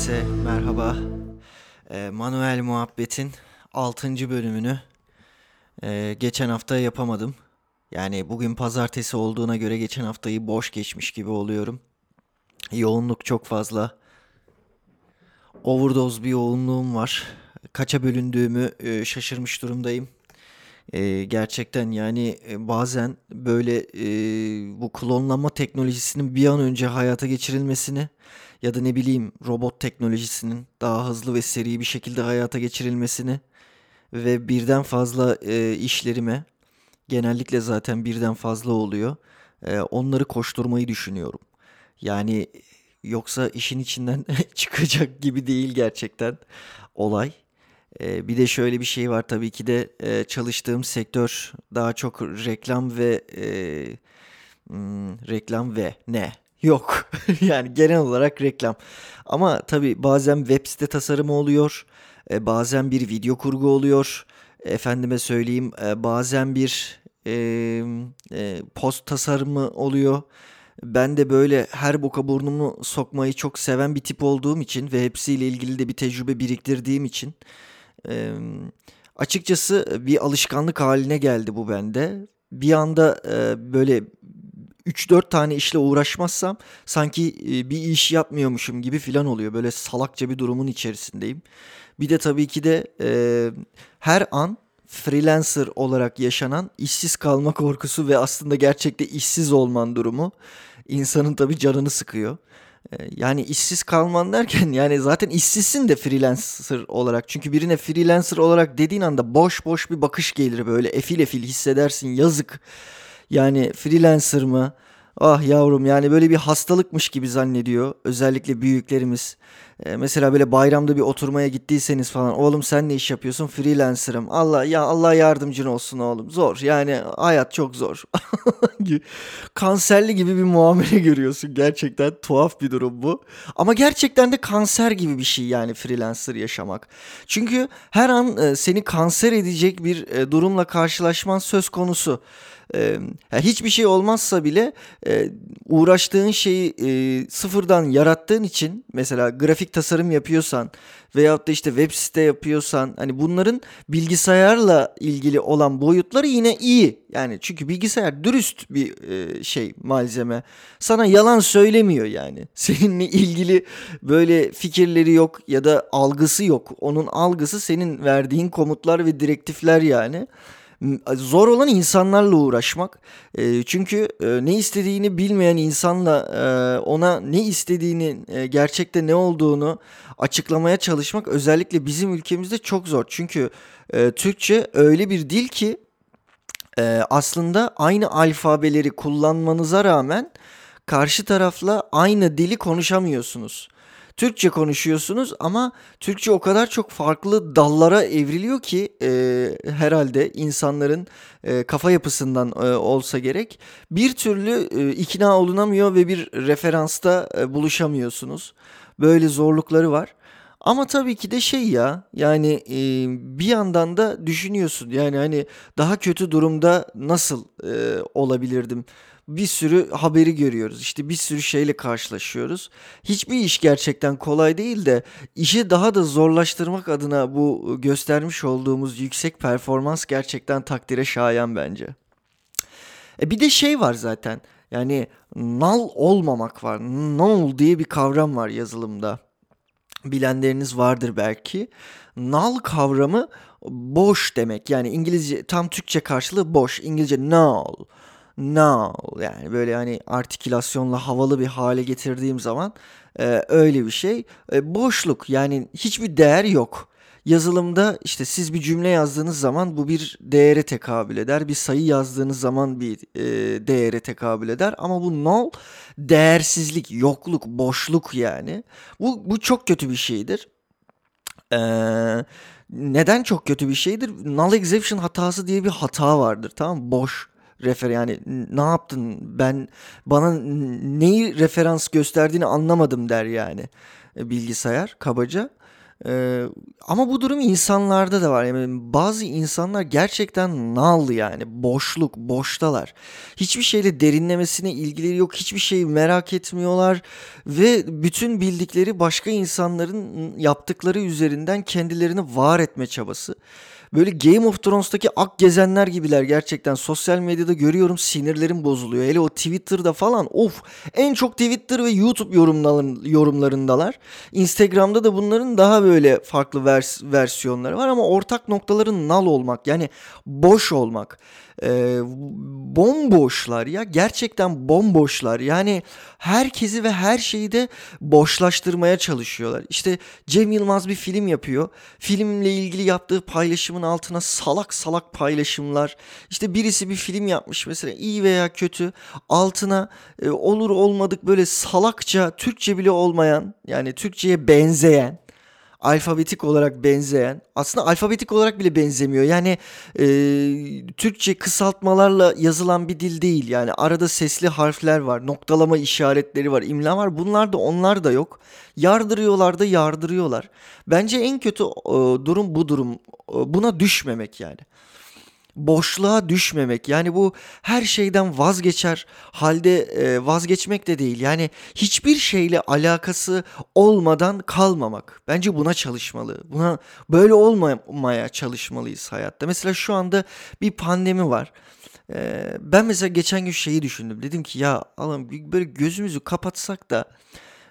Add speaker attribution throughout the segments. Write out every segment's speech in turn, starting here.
Speaker 1: Herkese merhaba. Ee, Manuel Muhabbet'in 6. bölümünü e, geçen hafta yapamadım. Yani bugün pazartesi olduğuna göre geçen haftayı boş geçmiş gibi oluyorum. Yoğunluk çok fazla. Overdose bir yoğunluğum var. Kaça bölündüğümü e, şaşırmış durumdayım. E, gerçekten yani bazen böyle bu klonlama teknolojisinin bir an önce hayata geçirilmesini ya da ne bileyim robot teknolojisinin daha hızlı ve seri bir şekilde hayata geçirilmesini ve birden fazla e, işlerime genellikle zaten birden fazla oluyor. E, onları koşturmayı düşünüyorum. Yani yoksa işin içinden çıkacak gibi değil gerçekten olay. E, bir de şöyle bir şey var tabii ki de e, çalıştığım sektör daha çok reklam ve e, hmm, reklam ve ne? Yok. yani genel olarak reklam. Ama tabii bazen web site tasarımı oluyor. E, bazen bir video kurgu oluyor. Efendime söyleyeyim e, bazen bir e, e, post tasarımı oluyor. Ben de böyle her boka burnumu sokmayı çok seven bir tip olduğum için ve hepsiyle ilgili de bir tecrübe biriktirdiğim için e, açıkçası bir alışkanlık haline geldi bu bende. Bir anda e, böyle 3-4 tane işle uğraşmazsam sanki bir iş yapmıyormuşum gibi filan oluyor. Böyle salakça bir durumun içerisindeyim. Bir de tabii ki de e, her an freelancer olarak yaşanan işsiz kalma korkusu ve aslında gerçekte işsiz olman durumu insanın tabii canını sıkıyor. Yani işsiz kalman derken yani zaten işsizsin de freelancer olarak. Çünkü birine freelancer olarak dediğin anda boş boş bir bakış gelir böyle efil efil hissedersin yazık. Yani freelancer mı? Ah yavrum yani böyle bir hastalıkmış gibi zannediyor özellikle büyüklerimiz. Ee, mesela böyle bayramda bir oturmaya gittiyseniz falan oğlum sen ne iş yapıyorsun? Freelancer'ım. Allah ya Allah yardımcın olsun oğlum. Zor yani hayat çok zor. Kanserli gibi bir muamele görüyorsun gerçekten tuhaf bir durum bu. Ama gerçekten de kanser gibi bir şey yani freelancer yaşamak. Çünkü her an e, seni kanser edecek bir e, durumla karşılaşman söz konusu e, hiçbir şey olmazsa bile e, uğraştığın şeyi e, sıfırdan yarattığın için mesela grafik tasarım yapıyorsan veyahut da işte web site yapıyorsan hani bunların bilgisayarla ilgili olan boyutları yine iyi. Yani çünkü bilgisayar dürüst bir e, şey malzeme. Sana yalan söylemiyor yani. Seninle ilgili böyle fikirleri yok ya da algısı yok. Onun algısı senin verdiğin komutlar ve direktifler yani zor olan insanlarla uğraşmak. E, çünkü e, ne istediğini bilmeyen insanla e, ona ne istediğini e, gerçekte ne olduğunu açıklamaya çalışmak özellikle bizim ülkemizde çok zor. Çünkü e, Türkçe öyle bir dil ki e, aslında aynı alfabeleri kullanmanıza rağmen karşı tarafla aynı dili konuşamıyorsunuz. Türkçe konuşuyorsunuz ama Türkçe o kadar çok farklı dallara evriliyor ki e, herhalde insanların e, kafa yapısından e, olsa gerek bir türlü e, ikna olunamıyor ve bir referansta e, buluşamıyorsunuz. Böyle zorlukları var. Ama tabii ki de şey ya yani e, bir yandan da düşünüyorsun yani hani daha kötü durumda nasıl e, olabilirdim? bir sürü haberi görüyoruz. İşte bir sürü şeyle karşılaşıyoruz. Hiçbir iş gerçekten kolay değil de işi daha da zorlaştırmak adına bu göstermiş olduğumuz yüksek performans gerçekten takdire şayan bence. E bir de şey var zaten. Yani null olmamak var. Null diye bir kavram var yazılımda. Bilenleriniz vardır belki. Null kavramı boş demek. Yani İngilizce tam Türkçe karşılığı boş. İngilizce null now yani böyle hani artikülasyonla havalı bir hale getirdiğim zaman e, öyle bir şey. E, boşluk yani hiçbir değer yok. Yazılımda işte siz bir cümle yazdığınız zaman bu bir değere tekabül eder. Bir sayı yazdığınız zaman bir e, değere tekabül eder. Ama bu null değersizlik, yokluk, boşluk yani. Bu, bu çok kötü bir şeydir. Eee neden çok kötü bir şeydir? Null exception hatası diye bir hata vardır tamam? Boş refer yani ne yaptın ben bana neyi referans gösterdiğini anlamadım der yani e, bilgisayar kabaca. Ee, ama bu durum insanlarda da var. Yani bazı insanlar gerçekten nal yani boşluk, boştalar. Hiçbir şeyle derinlemesine ilgileri yok. Hiçbir şeyi merak etmiyorlar ve bütün bildikleri başka insanların yaptıkları üzerinden kendilerini var etme çabası. Böyle Game of Thrones'taki ak gezenler gibiler gerçekten. Sosyal medyada görüyorum sinirlerim bozuluyor. Hele o Twitter'da falan of en çok Twitter ve YouTube yorumlarındalar. Instagram'da da bunların daha böyle farklı vers versiyonları var ama ortak noktaların nal olmak yani boş olmak e, bomboşlar ya gerçekten bomboşlar yani herkesi ve her şeyi de boşlaştırmaya çalışıyorlar. İşte Cem Yılmaz bir film yapıyor. Filmle ilgili yaptığı paylaşımın altına salak salak paylaşımlar. İşte birisi bir film yapmış mesela iyi veya kötü altına e, olur olmadık böyle salakça Türkçe bile olmayan yani Türkçe'ye benzeyen alfabetik olarak benzeyen aslında alfabetik olarak bile benzemiyor. Yani e, Türkçe kısaltmalarla yazılan bir dil değil. Yani arada sesli harfler var, noktalama işaretleri var, imla var. Bunlar da onlar da yok. Yardırıyorlar da yardırıyorlar. Bence en kötü e, durum bu durum. E, buna düşmemek yani boşluğa düşmemek. Yani bu her şeyden vazgeçer halde e, vazgeçmek de değil. Yani hiçbir şeyle alakası olmadan kalmamak. Bence buna çalışmalı. Buna böyle olmamaya çalışmalıyız hayatta. Mesela şu anda bir pandemi var. Ee, ben mesela geçen gün şeyi düşündüm. Dedim ki ya Allah'ım böyle gözümüzü kapatsak da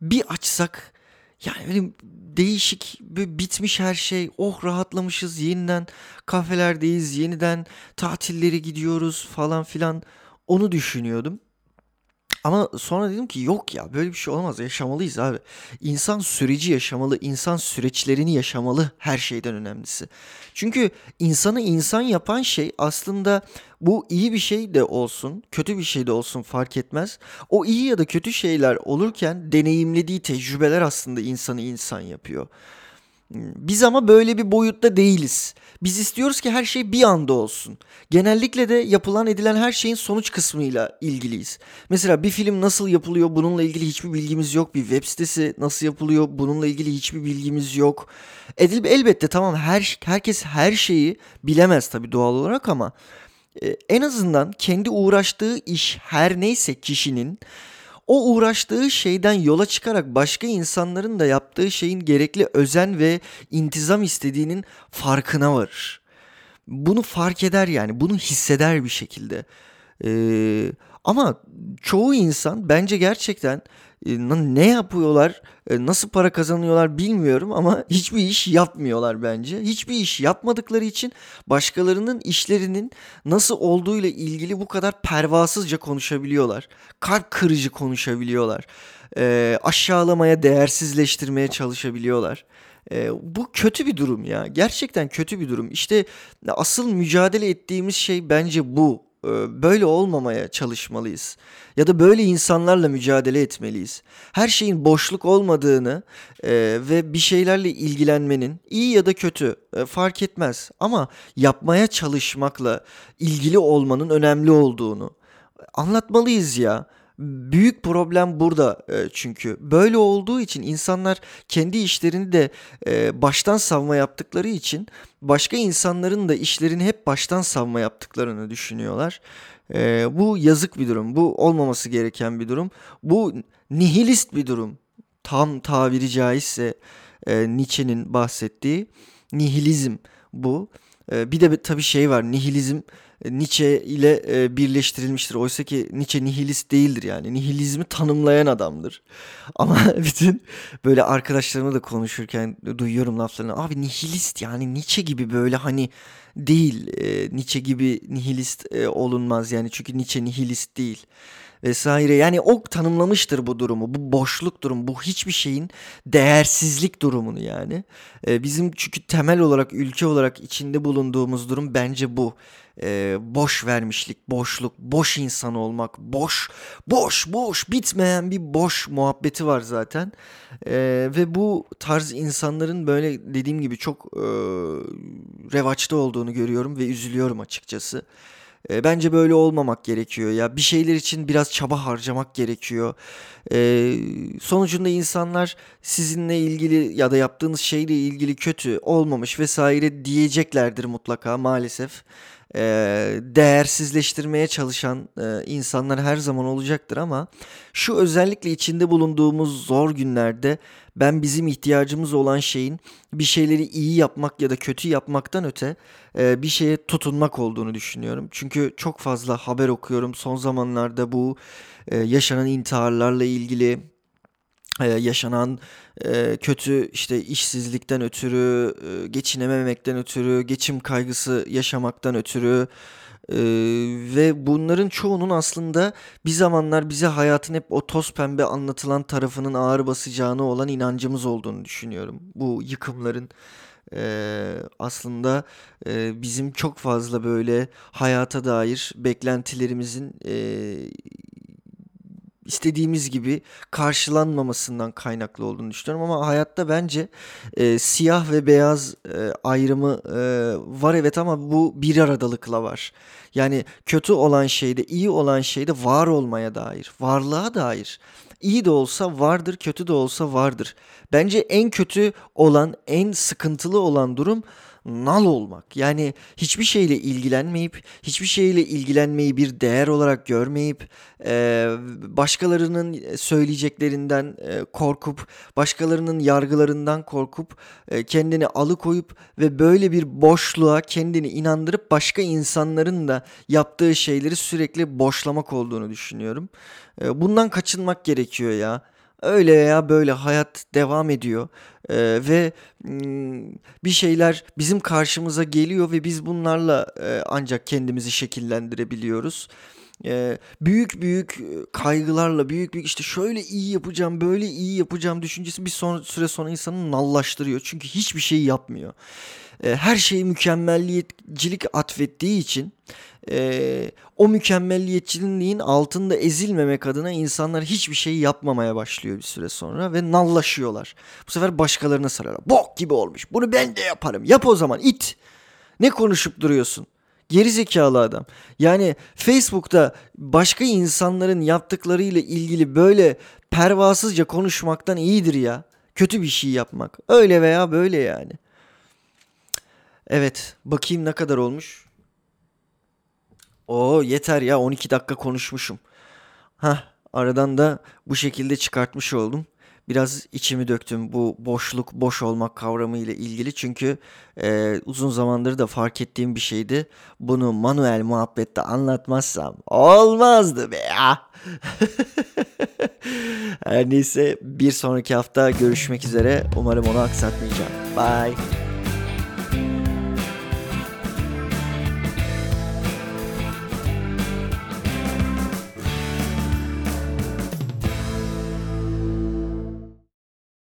Speaker 1: bir açsak yani benim değişik bitmiş her şey. Oh rahatlamışız yeniden kafelerdeyiz yeniden tatilleri gidiyoruz falan filan onu düşünüyordum. Ama sonra dedim ki yok ya böyle bir şey olmaz yaşamalıyız abi. İnsan süreci yaşamalı, insan süreçlerini yaşamalı her şeyden önemlisi. Çünkü insanı insan yapan şey aslında bu iyi bir şey de olsun, kötü bir şey de olsun fark etmez. O iyi ya da kötü şeyler olurken deneyimlediği tecrübeler aslında insanı insan yapıyor. Biz ama böyle bir boyutta değiliz. Biz istiyoruz ki her şey bir anda olsun. Genellikle de yapılan edilen her şeyin sonuç kısmıyla ilgiliyiz. Mesela bir film nasıl yapılıyor bununla ilgili hiçbir bilgimiz yok. Bir web sitesi nasıl yapılıyor bununla ilgili hiçbir bilgimiz yok. Edil elbette tamam her herkes her şeyi bilemez tabii doğal olarak ama e, en azından kendi uğraştığı iş her neyse kişinin o uğraştığı şeyden yola çıkarak başka insanların da yaptığı şeyin gerekli özen ve intizam istediğinin farkına varır. Bunu fark eder yani bunu hisseder bir şekilde. Ee, ama çoğu insan bence gerçekten ne yapıyorlar, e, nasıl para kazanıyorlar bilmiyorum ama hiçbir iş yapmıyorlar bence. Hiçbir iş yapmadıkları için başkalarının işlerinin nasıl olduğu ile ilgili bu kadar pervasızca konuşabiliyorlar. Kalp kırıcı konuşabiliyorlar. E, aşağılamaya, değersizleştirmeye çalışabiliyorlar. E, bu kötü bir durum ya. Gerçekten kötü bir durum. İşte asıl mücadele ettiğimiz şey bence bu böyle olmamaya çalışmalıyız. Ya da böyle insanlarla mücadele etmeliyiz. Her şeyin boşluk olmadığını e, ve bir şeylerle ilgilenmenin iyi ya da kötü e, fark etmez. Ama yapmaya çalışmakla ilgili olmanın önemli olduğunu anlatmalıyız ya. Büyük problem burada e, çünkü. Böyle olduğu için insanlar kendi işlerini de e, baştan savma yaptıkları için başka insanların da işlerini hep baştan savma yaptıklarını düşünüyorlar. E, bu yazık bir durum. Bu olmaması gereken bir durum. Bu nihilist bir durum. Tam tabiri caizse Nietzsche'nin bahsettiği nihilizm bu. Bir de tabii şey var nihilizm Nietzsche ile e, birleştirilmiştir. Oysa ki Nietzsche nihilist değildir yani. Nihilizmi tanımlayan adamdır. Ama bütün böyle arkadaşlarımla da konuşurken duyuyorum laflarını. Abi nihilist yani Nietzsche gibi böyle hani değil. E, Nietzsche gibi nihilist e, olunmaz yani. Çünkü Nietzsche nihilist değil vesaire. Yani o tanımlamıştır bu durumu. Bu boşluk durumu. Bu hiçbir şeyin değersizlik durumunu yani. Ee, bizim çünkü temel olarak ülke olarak içinde bulunduğumuz durum bence bu. Ee, boş vermişlik, boşluk, boş insan olmak, boş, boş, boş, bitmeyen bir boş muhabbeti var zaten. Ee, ve bu tarz insanların böyle dediğim gibi çok e, revaçta olduğunu görüyorum ve üzülüyorum açıkçası. E, bence böyle olmamak gerekiyor ya. Bir şeyler için biraz çaba harcamak gerekiyor. E, sonucunda insanlar sizinle ilgili ya da yaptığınız şeyle ilgili kötü olmamış vesaire diyeceklerdir mutlaka maalesef. E, değersizleştirmeye çalışan e, insanlar her zaman olacaktır ama şu özellikle içinde bulunduğumuz zor günlerde ben bizim ihtiyacımız olan şeyin bir şeyleri iyi yapmak ya da kötü yapmaktan öte e, bir şeye tutunmak olduğunu düşünüyorum. Çünkü çok fazla haber okuyorum son zamanlarda bu e, yaşanan intiharlarla ilgili e, yaşanan e, kötü işte işsizlikten ötürü, e, geçinememekten ötürü, geçim kaygısı yaşamaktan ötürü e, ve bunların çoğunun aslında bir zamanlar bize hayatın hep o toz pembe anlatılan tarafının ağır basacağını olan inancımız olduğunu düşünüyorum. Bu yıkımların e, aslında e, bizim çok fazla böyle hayata dair beklentilerimizin e, istediğimiz gibi karşılanmamasından kaynaklı olduğunu düşünüyorum ama hayatta bence e, siyah ve beyaz e, ayrımı e, var evet ama bu bir aradalıkla var. Yani kötü olan şeyde, iyi olan şeyde var olmaya dair, varlığa dair. İyi de olsa vardır, kötü de olsa vardır. Bence en kötü olan, en sıkıntılı olan durum nal olmak. Yani hiçbir şeyle ilgilenmeyip, hiçbir şeyle ilgilenmeyi bir değer olarak görmeyip, başkalarının söyleyeceklerinden korkup, başkalarının yargılarından korkup, e, kendini alıkoyup ve böyle bir boşluğa kendini inandırıp başka insanların da yaptığı şeyleri sürekli boşlamak olduğunu düşünüyorum. Bundan kaçınmak gerekiyor ya. Öyle ya böyle hayat devam ediyor ee, ve bir şeyler bizim karşımıza geliyor ve biz bunlarla e, ancak kendimizi şekillendirebiliyoruz. Ee, büyük büyük kaygılarla büyük büyük işte şöyle iyi yapacağım böyle iyi yapacağım düşüncesi bir son, süre sonra insanı nallaştırıyor. Çünkü hiçbir şey yapmıyor. Ee, her şeyi mükemmelliyetcilik atfettiği için e, o mükemmelliyetçiliğin altında ezilmemek adına insanlar hiçbir şey yapmamaya başlıyor bir süre sonra ve nallaşıyorlar. Bu sefer başkalarına sarıyorlar. Bok gibi olmuş. Bunu ben de yaparım. Yap o zaman it. Ne konuşup duruyorsun? Geri zekalı adam. Yani Facebook'ta başka insanların yaptıklarıyla ilgili böyle pervasızca konuşmaktan iyidir ya. Kötü bir şey yapmak. Öyle veya böyle yani. Evet, bakayım ne kadar olmuş. O yeter ya 12 dakika konuşmuşum. Ha aradan da bu şekilde çıkartmış oldum. Biraz içimi döktüm bu boşluk, boş olmak kavramı ile ilgili. Çünkü e, uzun zamandır da fark ettiğim bir şeydi. Bunu manuel muhabbette anlatmazsam olmazdı be ya. Her neyse bir sonraki hafta görüşmek üzere. Umarım onu aksatmayacağım. Bye.